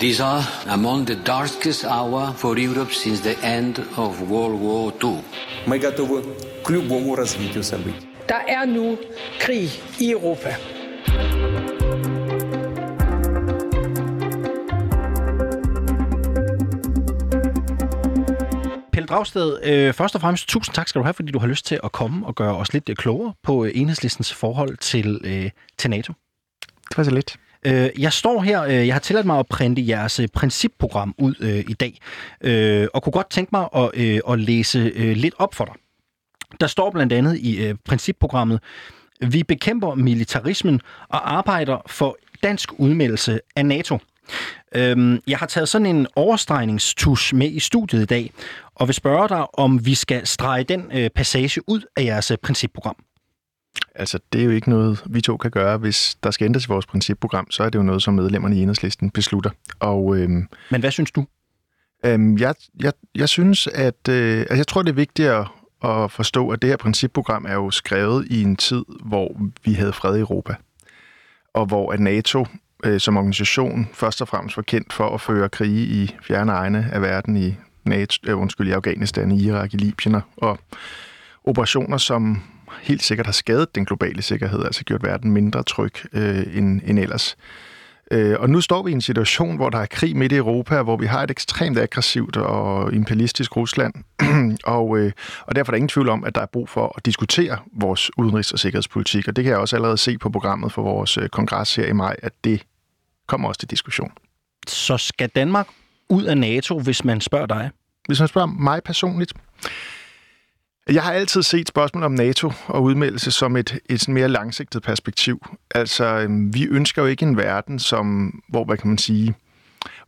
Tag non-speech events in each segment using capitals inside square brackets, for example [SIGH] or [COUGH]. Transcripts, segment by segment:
These are among the darkest hour for Europe since the end of World War II. Мы готовы к любому развитию событий. Der er nu krig i Europa. Pelle Dragsted, øh, først og fremmest tusind tak skal du have, fordi du har lyst til at komme og gøre os lidt øh, klogere på øh, enhedslistens forhold til, øh, til NATO. Det var så lidt. Øh, jeg står her, øh, jeg har tilladt mig at printe jeres øh, principprogram ud øh, i dag, øh, og kunne godt tænke mig at, øh, at læse øh, lidt op for dig. Der står blandt andet i øh, principprogrammet, vi bekæmper militarismen og arbejder for dansk udmeldelse af NATO. Øhm, jeg har taget sådan en overstregningstus med i studiet i dag, og vil spørge dig, om vi skal strege den øh, passage ud af jeres øh, principprogram. Altså, det er jo ikke noget, vi to kan gøre. Hvis der skal ændres i vores principprogram, så er det jo noget, som medlemmerne i enhedslisten beslutter. Og, øhm, Men hvad synes du? øhm, jeg, jeg, jeg synes, at øh, altså, jeg tror, det er vigtigt at, at forstå, at det her principprogram er jo skrevet i en tid, hvor vi havde fred i Europa. Og hvor at NATO øh, som organisation først og fremmest var kendt for at føre krige i fjerne egne af verden i, NATO, øh, undskyld, i Afghanistan, i Irak, i Libyen og operationer, som helt sikkert har skadet den globale sikkerhed, altså gjort verden mindre tryg øh, end, end ellers. Øh, og nu står vi i en situation, hvor der er krig midt i Europa, hvor vi har et ekstremt aggressivt og imperialistisk Rusland, [CLEARS THROAT] og, øh, og derfor er der ingen tvivl om, at der er brug for at diskutere vores udenrigs- og sikkerhedspolitik, og det kan jeg også allerede se på programmet for vores øh, kongres her i maj, at det kommer også til diskussion. Så skal Danmark ud af NATO, hvis man spørger dig? Hvis man spørger mig personligt, jeg har altid set spørgsmålet om NATO og udmeldelse som et, et mere langsigtet perspektiv. Altså, øhm, vi ønsker jo ikke en verden, som, hvor, hvad kan man sige,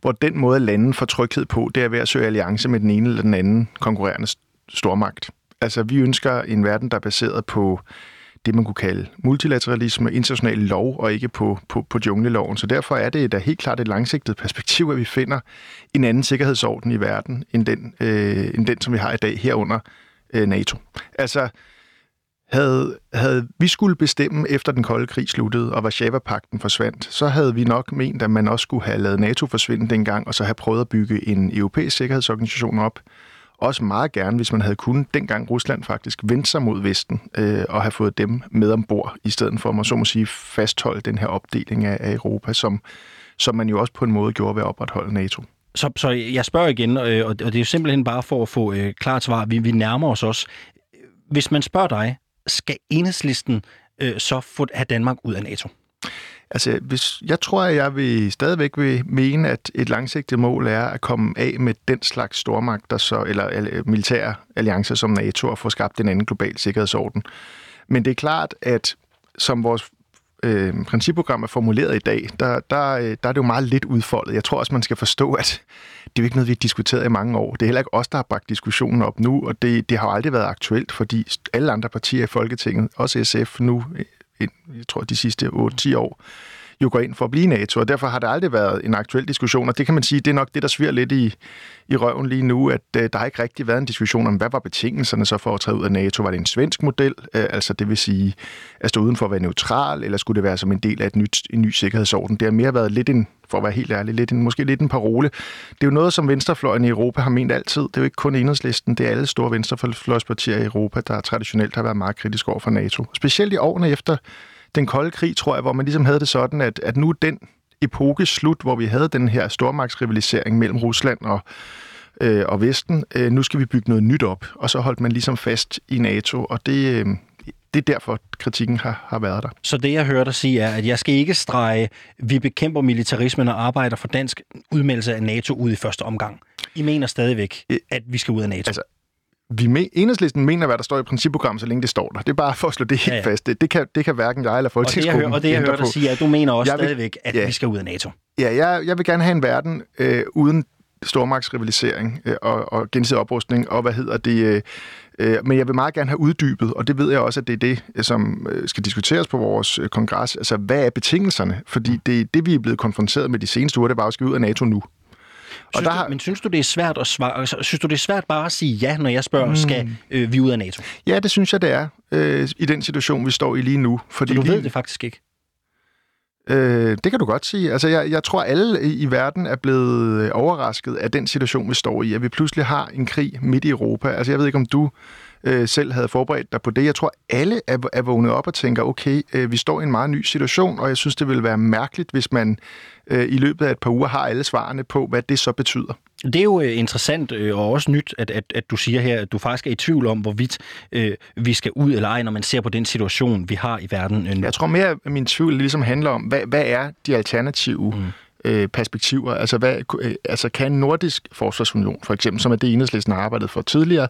hvor den måde at lande for tryghed på, det er ved at søge alliance med den ene eller den anden konkurrerende stormagt. Altså, vi ønsker en verden, der er baseret på det, man kunne kalde multilateralisme, international lov, og ikke på, på, på jungleloven. Så derfor er det da helt klart et langsigtet perspektiv, at vi finder en anden sikkerhedsorden i verden, end den, øh, end den som vi har i dag herunder øh, NATO. Altså, havde, havde vi skulle bestemme efter den kolde krig sluttede, og Varsava-pakten forsvandt, så havde vi nok ment, at man også skulle have lavet NATO forsvinde dengang, og så have prøvet at bygge en europæisk sikkerhedsorganisation op. Også meget gerne, hvis man havde kunnet, dengang Rusland faktisk vendte sig mod Vesten, øh, og have fået dem med ombord, i stedet for, man så må sige, fastholde den her opdeling af, af Europa, som, som man jo også på en måde gjorde ved at opretholde NATO. Så, så jeg spørger igen, øh, og det er jo simpelthen bare for at få øh, klart svar. Vi, vi nærmer os også. Hvis man spørger dig, skal enhedslisten øh, så få have Danmark ud af NATO? Altså, hvis, jeg tror, at jeg vil stadigvæk vil mene, at et langsigtet mål er at komme af med den slags stormagter, så, eller, eller øh, militære alliancer som NATO, og få skabt en anden global sikkerhedsorden. Men det er klart, at som vores øh, principprogram er formuleret i dag, der, der, øh, der er det jo meget lidt udfoldet. Jeg tror også, man skal forstå, at det er jo ikke noget, vi har diskuteret i mange år. Det er heller ikke os, der har bragt diskussionen op nu, og det, det har jo aldrig været aktuelt, fordi alle andre partier i Folketinget, også SF nu, øh, jeg tror de sidste 8-10 år, jo går ind for at blive NATO, og derfor har det aldrig været en aktuel diskussion, og det kan man sige, det er nok det, der sviger lidt i, i røven lige nu, at øh, der har ikke rigtig været en diskussion om, hvad var betingelserne så for at træde ud af NATO? Var det en svensk model, øh, altså det vil sige at stå uden for at være neutral, eller skulle det være som en del af et nyt, en ny sikkerhedsorden? Det har mere været lidt en, for at være helt ærlig, lidt en, måske lidt en parole. Det er jo noget, som venstrefløjen i Europa har ment altid. Det er jo ikke kun enhedslisten, det er alle store venstrefløjspartier i Europa, der traditionelt har været meget kritiske over for NATO. Specielt i årene efter den kolde krig, tror jeg, hvor man ligesom havde det sådan, at, at nu er den epoke slut, hvor vi havde den her stormagtsrivalisering mellem Rusland og, øh, og Vesten. Øh, nu skal vi bygge noget nyt op, og så holdt man ligesom fast i NATO, og det, øh, det er derfor, kritikken har, har været der. Så det, jeg hører dig sige, er, at jeg skal ikke strege, vi bekæmper militarismen og arbejder for dansk udmeldelse af NATO ud i første omgang. I mener stadigvæk, at vi skal ud af NATO. Altså, vi me, enhedslisten mener, hvad der står i principprogrammet, så længe det står der. Det er bare for at slå det helt ja, ja. fast. Det, det, kan, det kan hverken jeg eller Folketingsgruppen Og det, jeg hører, og det, jeg hører dig sige, er, at du mener også jeg vil, stadigvæk, at ja, vi skal ud af NATO. Ja, jeg, jeg vil gerne have en verden øh, uden stormagtsrivalisering øh, og, og gensidig oprustning, og hvad hedder det... Øh, øh, men jeg vil meget gerne have uddybet, og det ved jeg også, at det er det, som øh, skal diskuteres på vores øh, kongres. Altså, hvad er betingelserne? Fordi det, det, vi er blevet konfronteret med de seneste uger, det var at skal ud af NATO nu. Synes og der du. Men synes du, det er svært at svare, synes du, det er svært bare at sige ja, når jeg spørger, mm. skal øh, vi ud af NATO? Ja, det synes jeg, det er øh, i den situation, vi står i lige nu. Fordi du lige... ved det faktisk ikke? Øh, det kan du godt sige. Altså, jeg, jeg tror, alle i verden er blevet øh, overrasket af den situation, vi står i, at vi pludselig har en krig midt i Europa. Altså, jeg ved ikke, om du øh, selv havde forberedt dig på det. Jeg tror, alle er, er vågnet op og tænker, okay, øh, vi står i en meget ny situation, og jeg synes, det vil være mærkeligt, hvis man øh, i løbet af et par uger har alle svarene på, hvad det så betyder. Det er jo øh, interessant øh, og også nyt, at, at, at du siger her, at du faktisk er i tvivl om, hvorvidt øh, vi skal ud eller ej, når man ser på den situation, vi har i verden øh. Jeg tror mere, at min tvivl ligesom handler om, hvad, hvad er de alternative mm øh, perspektiver. Altså, hvad, øh, altså kan en nordisk forsvarsunion, for eksempel, som er det enhedslisten har arbejdet for tidligere,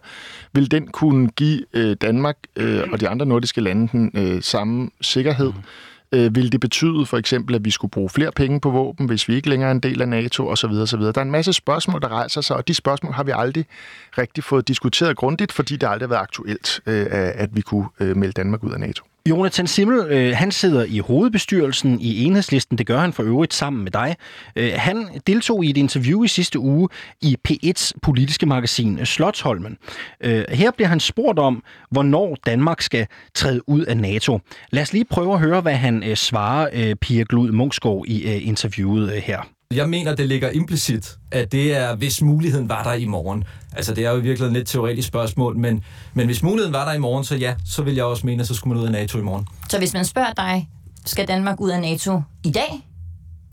vil den kunne give øh, Danmark øh, og de andre nordiske lande den øh, samme sikkerhed? Mm. Øh, vil det betyde for eksempel, at vi skulle bruge flere penge på våben, hvis vi ikke længere er en del af NATO osv. osv.? Der er en masse spørgsmål, der rejser sig, og de spørgsmål har vi aldrig rigtig fået diskuteret grundigt, fordi det aldrig har været aktuelt, øh, at vi kunne øh, melde Danmark ud af NATO. Jonathan Simmel, øh, han sidder i hovedbestyrelsen i Enhedslisten. Det gør han for øvrigt sammen med dig. Øh, han deltog i et interview i sidste uge i P1's politiske magasin Slotsholmen. Øh, her bliver han spurgt om, hvornår Danmark skal træde ud af NATO. Lad os lige prøve at høre, hvad han øh, svarer øh, Pia Glud Munksgaard i øh, interviewet øh, her. Jeg mener, det ligger implicit, at det er, hvis muligheden var der i morgen. Altså, det er jo i virkeligheden et teoretisk spørgsmål, men, men hvis muligheden var der i morgen, så ja, så vil jeg også mene, at så skulle man ud af NATO i morgen. Så hvis man spørger dig, skal Danmark ud af NATO i dag?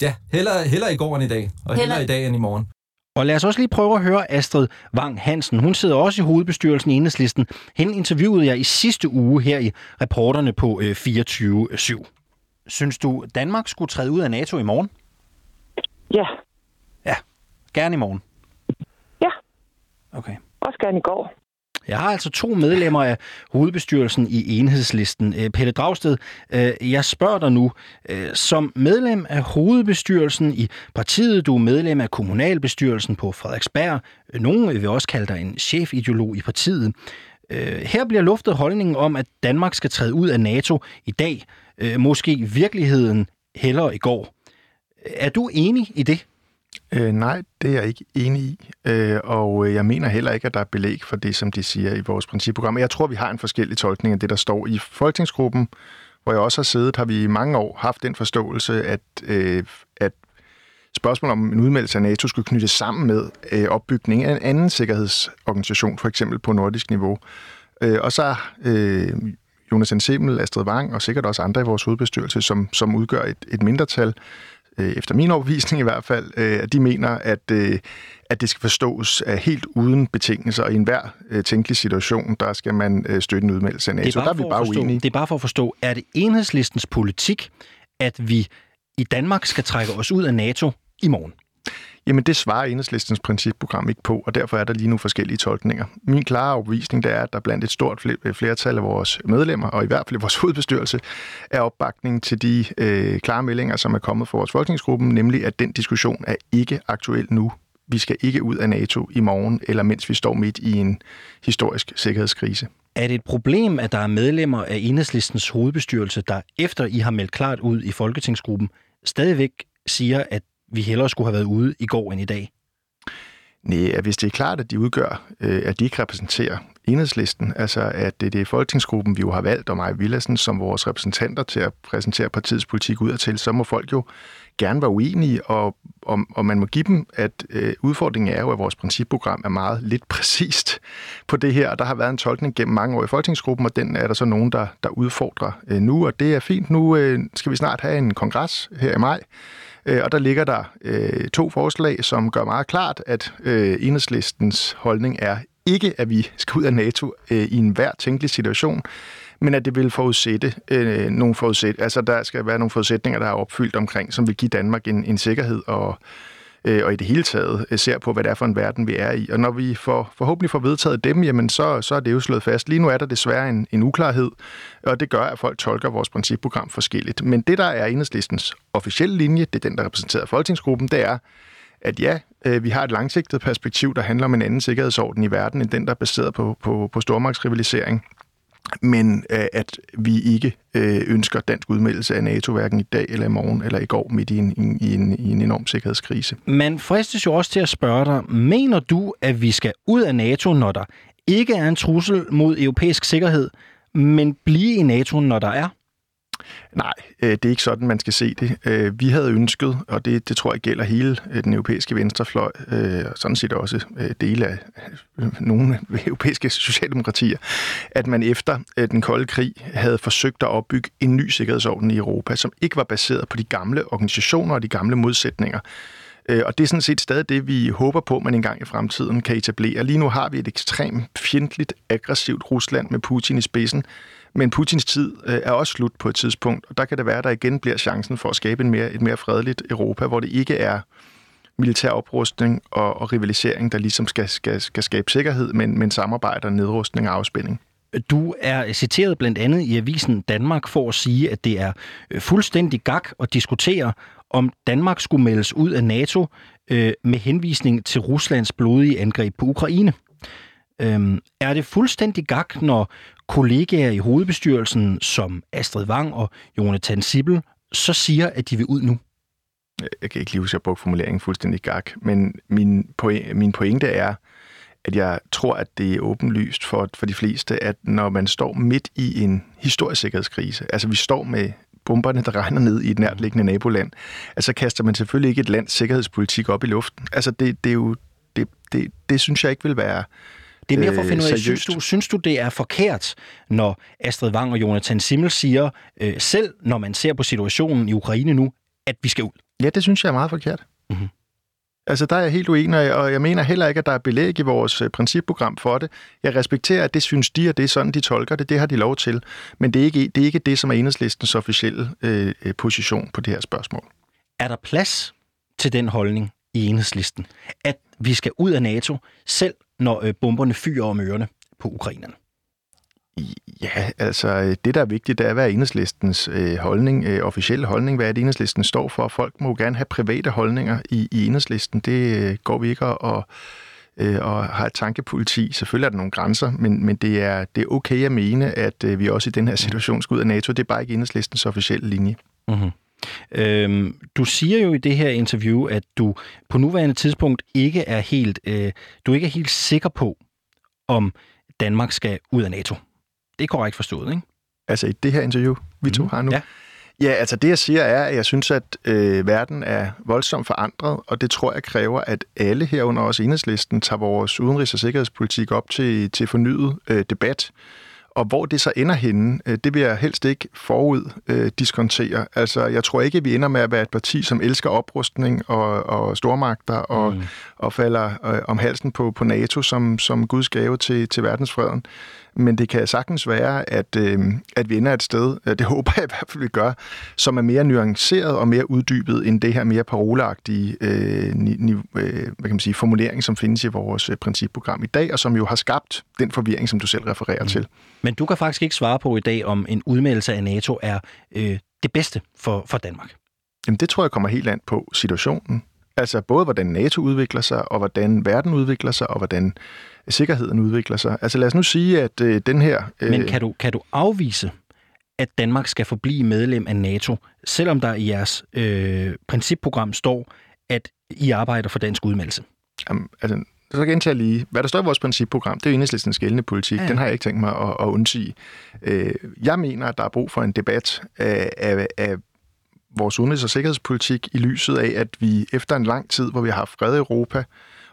Ja, hellere, hellere i går end i dag, og hellere, hellere i dag end i morgen. Og lad os også lige prøve at høre Astrid Wang Hansen. Hun sidder også i hovedbestyrelsen i Enhedslisten. Hende interviewede jeg i sidste uge her i reporterne på 24-7. Synes du, Danmark skulle træde ud af NATO i morgen? Ja. Ja, gerne i morgen. Ja. Okay. Også gerne i går. Jeg har altså to medlemmer af hovedbestyrelsen i enhedslisten. Øh, Pelle Dragsted, øh, jeg spørger dig nu, øh, som medlem af hovedbestyrelsen i partiet, du er medlem af kommunalbestyrelsen på Frederiksberg, nogen vil også kalde dig en chefideolog i partiet. Her bliver luftet holdningen om, at Danmark skal træde ud af NATO i dag, måske i virkeligheden hellere i går. Er du enig i det? Øh, nej, det er jeg ikke enig i, øh, og øh, jeg mener heller ikke, at der er belæg for det, som de siger i vores principprogram. Jeg tror, vi har en forskellig tolkning af det, der står i Folketingsgruppen, hvor jeg også har siddet, har vi i mange år haft den forståelse, at, øh, at spørgsmålet om en udmeldelse af NATO skulle knyttes sammen med øh, opbygning af en anden sikkerhedsorganisation, for eksempel på nordisk niveau. Øh, og så øh, Jonas Ensemmel, Astrid Wang og sikkert også andre i vores hovedbestyrelse, som, som udgør et, et mindretal, øh, efter min overbevisning i hvert fald, øh, at de mener, at, øh, at det skal forstås af helt uden betingelser, og i enhver øh, tænkelig situation, der skal man øh, støtte en udmeldelse af NATO. Der er vi bare forstå, uenige. Det er bare for at forstå, er det enhedslistens politik, at vi i Danmark skal trække os ud af NATO i morgen? Jamen det svarer enhedslistens principprogram ikke på, og derfor er der lige nu forskellige tolkninger. Min klare overbevisning det er, at der blandt et stort øh, flertal af vores medlemmer, og i hvert fald vores [LAUGHS] hovedbestyrelse, er opbakning til de øh, klare meldinger, som er kommet fra vores folketingsgruppe, nemlig at den diskussion er ikke aktuel nu. Vi skal ikke ud af NATO i morgen, eller mens vi står midt i en historisk sikkerhedskrise. Er det et problem, at der er medlemmer af enhedslistens hovedbestyrelse, der efter I har meldt klart ud i folketingsgruppen, stadigvæk siger, at vi hellere skulle have været ude i går end i dag? Nej, at hvis det er klart, at de udgør, øh, at de ikke repræsenterer enhedslisten, altså at det er folketingsgruppen, vi jo har valgt, og mig Villadsen som vores repræsentanter til at præsentere partiets politik udadtil, så må folk jo gerne være uenige, og, og, og man må give dem, at øh, udfordringen er jo, at vores principprogram er meget lidt præcist på det her, og der har været en tolkning gennem mange år i folketingsgruppen, og den er der så nogen, der, der udfordrer øh, nu, og det er fint. Nu øh, skal vi snart have en kongres her i maj, Øh, og der ligger der øh, to forslag, som gør meget klart, at øh, enhedslistens holdning er ikke, at vi skal ud af NATO øh, i enhver tænkelig situation, men at det vil forudsætte øh, nogle forudsæt, altså der skal være nogle forudsætninger, der er opfyldt omkring, som vil give Danmark en, en sikkerhed og øh, og i det hele taget øh, ser på, hvad det er for en verden, vi er i. Og når vi får, forhåbentlig får vedtaget dem, jamen så, så er det jo slået fast. Lige nu er der desværre en, en uklarhed, og det gør, at folk tolker vores principprogram forskelligt. Men det, der er enhedslistens officielle linje, det er den, der repræsenterer folketingsgruppen, det er, at ja, øh, vi har et langsigtet perspektiv, der handler om en anden sikkerhedsorden i verden, end den, der er baseret på, på, på stormagtsrivalisering men øh, at vi ikke øh, ønsker dansk udmeldelse af NATO hverken i dag eller i morgen eller i går midt i en, i en, i en enorm sikkerhedskrise. Man fristes jo også til at spørge dig, mener du, at vi skal ud af NATO, når der ikke er en trussel mod europæisk sikkerhed, men blive i NATO, når der er? Nej, øh, det er ikke sådan, man skal se det. Øh, vi havde ønsket, og det, det tror jeg gælder hele øh, den europæiske venstrefløj, og sådan set også dele af nogle [LAUGHS] europæiske socialdemokratier, at man efter den kolde krig havde forsøgt at opbygge en ny sikkerhedsorden i Europa, som ikke var baseret på de gamle organisationer og de gamle modsætninger. Og det er sådan set stadig det, vi håber på, man engang i fremtiden kan etablere. Lige nu har vi et ekstremt fjendtligt, aggressivt Rusland med Putin i spidsen, men Putins tid øh, er også slut på et tidspunkt, og der kan det være, at der igen bliver chancen for at skabe en mere, et mere fredeligt Europa, hvor det ikke er militær oprustning og, og rivalisering, der ligesom skal, skal, skal skabe sikkerhed, men, men samarbejde og nedrustning og afspænding. Du er citeret blandt andet i avisen Danmark for at sige, at det er øh, fuldstændig gak at diskutere, om Danmark skulle meldes ud af NATO øh, med henvisning til Ruslands blodige angreb på Ukraine. Øhm, er det fuldstændig gak, når kollegaer i hovedbestyrelsen som Astrid Wang og Jonathan Sibel så siger, at de vil ud nu? Jeg kan ikke lige huske, at jeg brugte formuleringen fuldstændig gak, men min, pointe, min pointe er, at jeg tror, at det er åbenlyst for, for de fleste, at når man står midt i en historisk sikkerhedskrise, altså vi står med bomberne, der regner ned i et nærtliggende naboland, altså kaster man selvfølgelig ikke et lands sikkerhedspolitik op i luften. Altså det, det er jo, det, det, det synes jeg ikke vil være det er mere for at finde ud af, øh, synes du, synes du, det er forkert, når Astrid Wang og Jonathan Simmel siger, øh, selv når man ser på situationen i Ukraine nu, at vi skal ud? Ja, det synes jeg er meget forkert. Mm-hmm. Altså, der er jeg helt uenig, og jeg mener heller ikke, at der er belæg i vores øh, principprogram for det. Jeg respekterer, at det synes de, og det er sådan, de tolker det. Det har de lov til. Men det er ikke det, er ikke det som er enhedslistens officielle øh, øh, position på det her spørgsmål. Er der plads til den holdning i enhedslisten, at vi skal ud af NATO, selv når øh, bomberne fyrer om ørerne på ukrainerne? Ja, altså det, der er vigtigt, det er, hvad er enhedslistens øh, holdning, øh, officielle holdning, hvad er det, enhedslisten står for. Folk må gerne have private holdninger i, i enhedslisten. Det øh, går vi ikke og, øh, og har et tankepoliti. Selvfølgelig er der nogle grænser, men, men det, er, det er okay at mene, at øh, vi også i den her situation skal ud af NATO. Det er bare ikke enhedslistens officielle linje. Mm-hmm. Øhm, du siger jo i det her interview, at du på nuværende tidspunkt ikke er helt, øh, du ikke er helt sikker på, om Danmark skal ud af NATO. Det er korrekt forstået, ikke? Altså i det her interview, vi to mm. har nu? Ja. Ja, altså det jeg siger er, at jeg synes, at øh, verden er voldsomt forandret, og det tror jeg kræver, at alle herunder også enhedslisten tager vores udenrigs- og sikkerhedspolitik op til, til fornyet øh, debat. Og hvor det så ender henne, øh, det vil jeg helst ikke forud øh, diskontere. Altså, jeg tror ikke, at vi ender med at være et parti, som elsker oprustning og, og stormagter og, mm. og falder øh, om halsen på, på NATO som, som Guds gave til, til verdensfreden. Men det kan sagtens være, at, øh, at vi ender et sted, øh, det [LAUGHS] håber jeg i hvert fald, vi gør, som er mere nuanceret og mere uddybet end det her mere paroleagtige øh, ni, ni, øh, hvad kan man sige, formulering, som findes i vores øh, principprogram i dag, og som jo har skabt den forvirring, som du selv refererer mm. til. Men du kan faktisk ikke svare på i dag, om en udmeldelse af NATO er øh, det bedste for, for Danmark. Jamen det tror jeg kommer helt an på situationen. Altså både hvordan NATO udvikler sig, og hvordan verden udvikler sig, og hvordan sikkerheden udvikler sig. Altså lad os nu sige, at øh, den her... Øh... Men kan du, kan du afvise, at Danmark skal forblive medlem af NATO, selvom der i jeres øh, principprogram står, at I arbejder for dansk udmeldelse? Jamen, altså, så gentager jeg lige, hvad der står i vores principprogram, det er jo enhedslistens gældende politik. Ja. Den har jeg ikke tænkt mig at, at undsige. Øh, jeg mener, at der er brug for en debat af, af, af vores udenrigs- og sikkerhedspolitik i lyset af, at vi efter en lang tid, hvor vi har haft fred i Europa,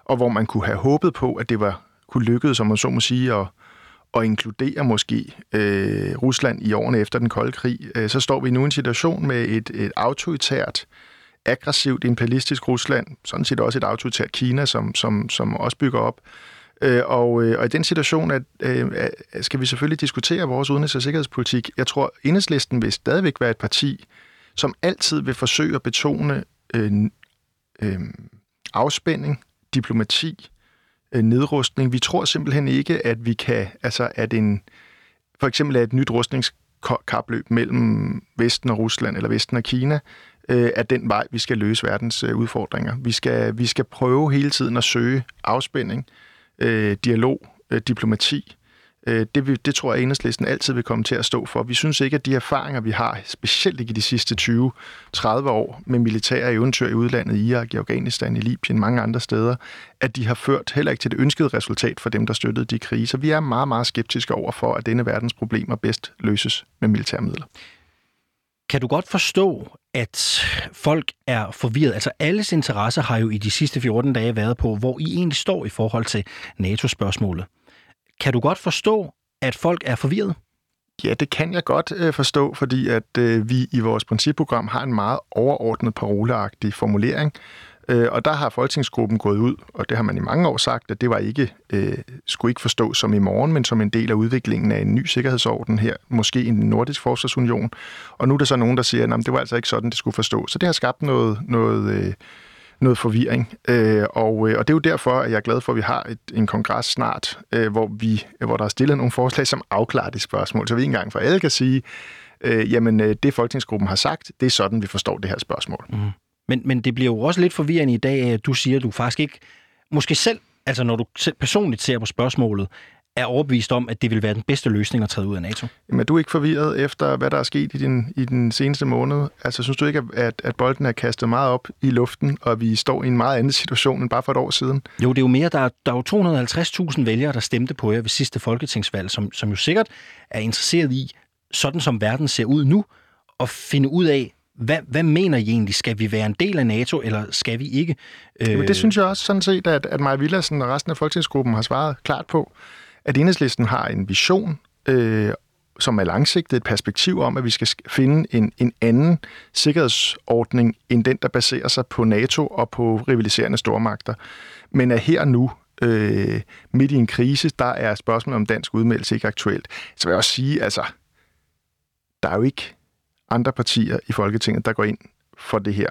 og hvor man kunne have håbet på, at det var kunne lykkes, som man så må sige, at, at inkludere måske øh, Rusland i årene efter den kolde krig, øh, så står vi nu i en situation med et, et autoritært, aggressivt, imperialistisk Rusland, sådan set også et autoritært Kina, som, som, som også bygger op. Øh, og, øh, og i den situation at, øh, skal vi selvfølgelig diskutere vores udenrigs- og sikkerhedspolitik. Jeg tror, enhedslisten vil stadigvæk være et parti, som altid vil forsøge at betone øh, øh, afspænding, diplomati, øh, nedrustning. Vi tror simpelthen ikke, at vi kan, altså at en, for eksempel et nyt rustningskapløb mellem Vesten og Rusland, eller Vesten og Kina, øh, er den vej, vi skal løse verdens øh, udfordringer. Vi skal, vi skal prøve hele tiden at søge afspænding, øh, dialog, øh, diplomati, Øh, det, vil, det tror jeg, at enhedslisten altid vil komme til at stå for. Vi synes ikke, at de erfaringer, vi har, specielt ikke i de sidste 20-30 år med militære eventyr i udlandet, i Irak, i Afghanistan, i Libyen, mange andre steder, at de har ført heller ikke til det ønskede resultat for dem, der støttede de kriser. Vi er meget, meget skeptiske over for, at denne verdens problemer bedst løses med militærmidler. Kan du godt forstå, at folk er forvirret? Altså alles interesse har jo i de sidste 14 dage været på, hvor I egentlig står i forhold til NATO-spørgsmålet. Kan du godt forstå, at folk er forvirret? Ja, det kan jeg godt øh, forstå, fordi at øh, vi i vores principprogram har en meget overordnet paroleagtig formulering, øh, og der har Folketingsgruppen gået ud, og det har man i mange år sagt, at det var ikke øh, skulle ikke forstås som i morgen, men som en del af udviklingen af en ny sikkerhedsorden her, måske en nordisk forsvarsunion. Og nu er der så nogen, der siger, at det var altså ikke sådan, det skulle forstås. Så det har skabt noget, noget øh, noget forvirring. Øh, og, øh, og det er jo derfor, at jeg er glad for, at vi har et, en kongres snart, øh, hvor, vi, hvor der er stillet nogle forslag, som afklarer det spørgsmål, så vi engang for alle kan sige, øh, jamen øh, det Folketingsgruppen har sagt, det er sådan, vi forstår det her spørgsmål. Mm. Men, men det bliver jo også lidt forvirrende i dag, at du siger, at du faktisk ikke, måske selv, altså når du selv personligt ser på spørgsmålet, er overbevist om, at det vil være den bedste løsning at træde ud af NATO. Jamen, er du ikke forvirret efter, hvad der er sket i, din, i den seneste måned? Altså, synes du ikke, at, at bolden er kastet meget op i luften, og vi står i en meget anden situation end bare for et år siden? Jo, det er jo mere. Der er, der er jo 250.000 vælgere, der stemte på jer ved sidste folketingsvalg, som, som jo sikkert er interesseret i, sådan som verden ser ud nu, at finde ud af, hvad, hvad mener I egentlig? Skal vi være en del af NATO, eller skal vi ikke? Jamen, det øh, synes jeg også sådan set, at, at Maja Villadsen og resten af folketingsgruppen har svaret klart på at enhedslisten har en vision, øh, som er langsigtet, et perspektiv om, at vi skal finde en, en anden sikkerhedsordning, end den, der baserer sig på NATO og på rivaliserende stormagter. Men er her nu, øh, midt i en krise, der er spørgsmålet om dansk udmeldelse ikke aktuelt. Så vil jeg også sige, altså, der er jo ikke andre partier i Folketinget, der går ind for det her.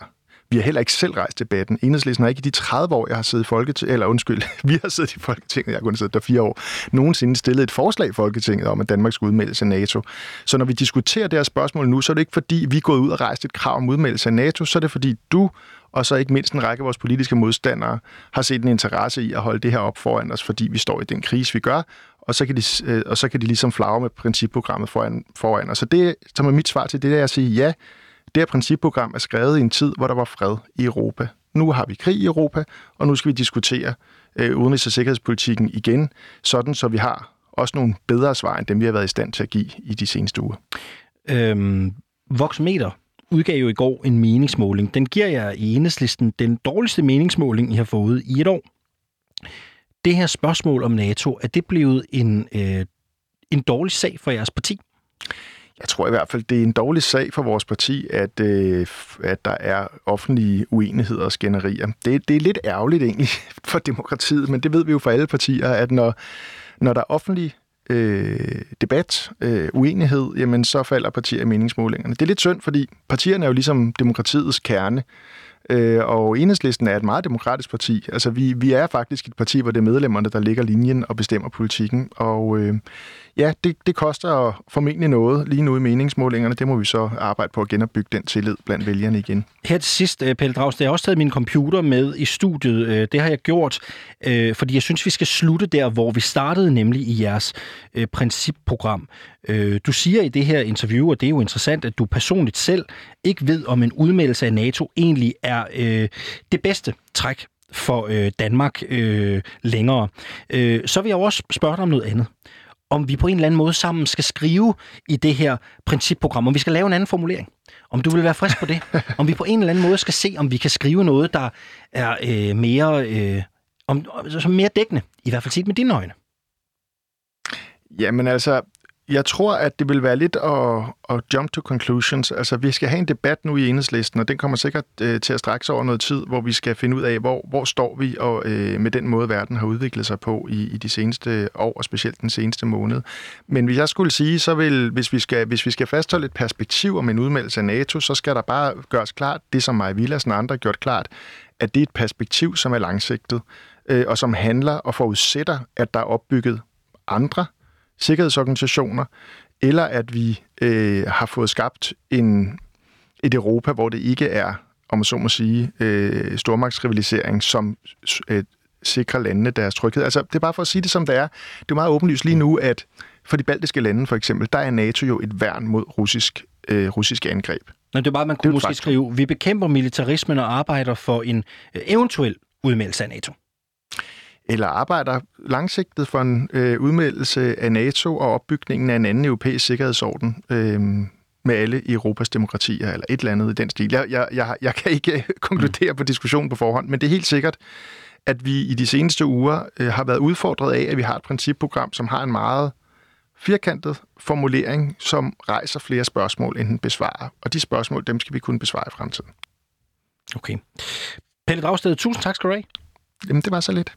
Vi har heller ikke selv rejst debatten. Enhedslisten har ikke i de 30 år, jeg har siddet i Folketinget, eller undskyld, [LAUGHS] vi har siddet i Folketinget, jeg har kun siddet der fire år, nogensinde stillet et forslag i Folketinget om, at Danmark skulle udmeldes af NATO. Så når vi diskuterer det her spørgsmål nu, så er det ikke fordi, vi er gået ud og rejst et krav om udmeldelse af NATO, så er det fordi du og så ikke mindst en række af vores politiske modstandere har set en interesse i at holde det her op foran os, fordi vi står i den krise, vi gør, og så kan de, øh, og så kan de ligesom flagre med principprogrammet foran, foran os. Så det, som er mit svar til det, er at sige, ja, det her principprogram er skrevet i en tid, hvor der var fred i Europa. Nu har vi krig i Europa, og nu skal vi diskutere øh, udenrigs- og sikkerhedspolitikken igen, sådan så vi har også nogle bedre svar, end dem vi har været i stand til at give i de seneste uger. Øhm, Voxmeter udgav jo i går en meningsmåling. Den giver jer i enhedslisten den dårligste meningsmåling, I har fået i et år. Det her spørgsmål om NATO, er det blevet en, øh, en dårlig sag for jeres parti? Jeg tror i hvert fald, det er en dårlig sag for vores parti, at, øh, at der er offentlige uenigheder og skænderier. Det, det er lidt ærgerligt egentlig [LAUGHS] for demokratiet, men det ved vi jo for alle partier, at når, når der er offentlig øh, debat, øh, uenighed, jamen så falder partier i meningsmålingerne. Det er lidt synd, fordi partierne er jo ligesom demokratiets kerne. Øh, og Enhedslisten er et meget demokratisk parti. Altså, vi, vi er faktisk et parti, hvor det er medlemmerne, der ligger linjen og bestemmer politikken. Og øh, ja, det, det koster formentlig noget lige nu i meningsmålingerne. Det må vi så arbejde på at genopbygge den tillid blandt vælgerne igen. Her til sidst, øh, Pelle Drags, jeg har også taget min computer med i studiet. Øh, det har jeg gjort, øh, fordi jeg synes, vi skal slutte der, hvor vi startede, nemlig i jeres øh, principprogram. Du siger i det her interview, og det er jo interessant, at du personligt selv ikke ved, om en udmeldelse af NATO egentlig er det bedste træk for Danmark længere. Så vil jeg også spørge dig om noget andet om vi på en eller anden måde sammen skal skrive i det her principprogram, om vi skal lave en anden formulering. Om du vil være frisk på det. [LAUGHS] om vi på en eller anden måde skal se, om vi kan skrive noget, der er øh, mere, øh, om, som mere dækkende, i hvert fald set med dine øjne. Jamen altså, jeg tror, at det vil være lidt at, at jump to conclusions. Altså, vi skal have en debat nu i enhedslisten, og den kommer sikkert øh, til at strække sig over noget tid, hvor vi skal finde ud af, hvor, hvor står vi og øh, med den måde, verden har udviklet sig på i, i de seneste år, og specielt den seneste måned. Men hvis jeg skulle sige, så vil, hvis vi skal, hvis vi skal fastholde et perspektiv om en udmeldelse af NATO, så skal der bare gøres klart, det som Maja Villas og andre har gjort klart, at det er et perspektiv, som er langsigtet, øh, og som handler og forudsætter, at der er opbygget andre sikkerhedsorganisationer, eller at vi øh, har fået skabt en, et Europa, hvor det ikke er, om man så må sige, øh, stormagtsrivalisering, som øh, sikrer landene deres tryghed. Altså, det er bare for at sige det, som det er. Det er meget åbenlyst lige nu, at for de baltiske lande for eksempel, der er NATO jo et værn mod russisk, øh, russiske angreb. Nå, det er bare, man kunne måske skrive, vi bekæmper militarismen og arbejder for en øh, eventuel udmeldelse af NATO eller arbejder langsigtet for en øh, udmeldelse af NATO og opbygningen af en anden europæisk sikkerhedsorden. Øh, med alle Europas demokratier, eller et eller andet i den stil. Jeg, jeg, jeg, jeg kan ikke [LAUGHS] konkludere på diskussionen på forhånd, men det er helt sikkert, at vi i de seneste uger øh, har været udfordret af, at vi har et principprogram, som har en meget firkantet formulering, som rejser flere spørgsmål, end den besvarer. Og de spørgsmål, dem skal vi kunne besvare i fremtiden. Okay. Pelle Dragsted, tusind tak skal du have. Jamen, det var så lidt.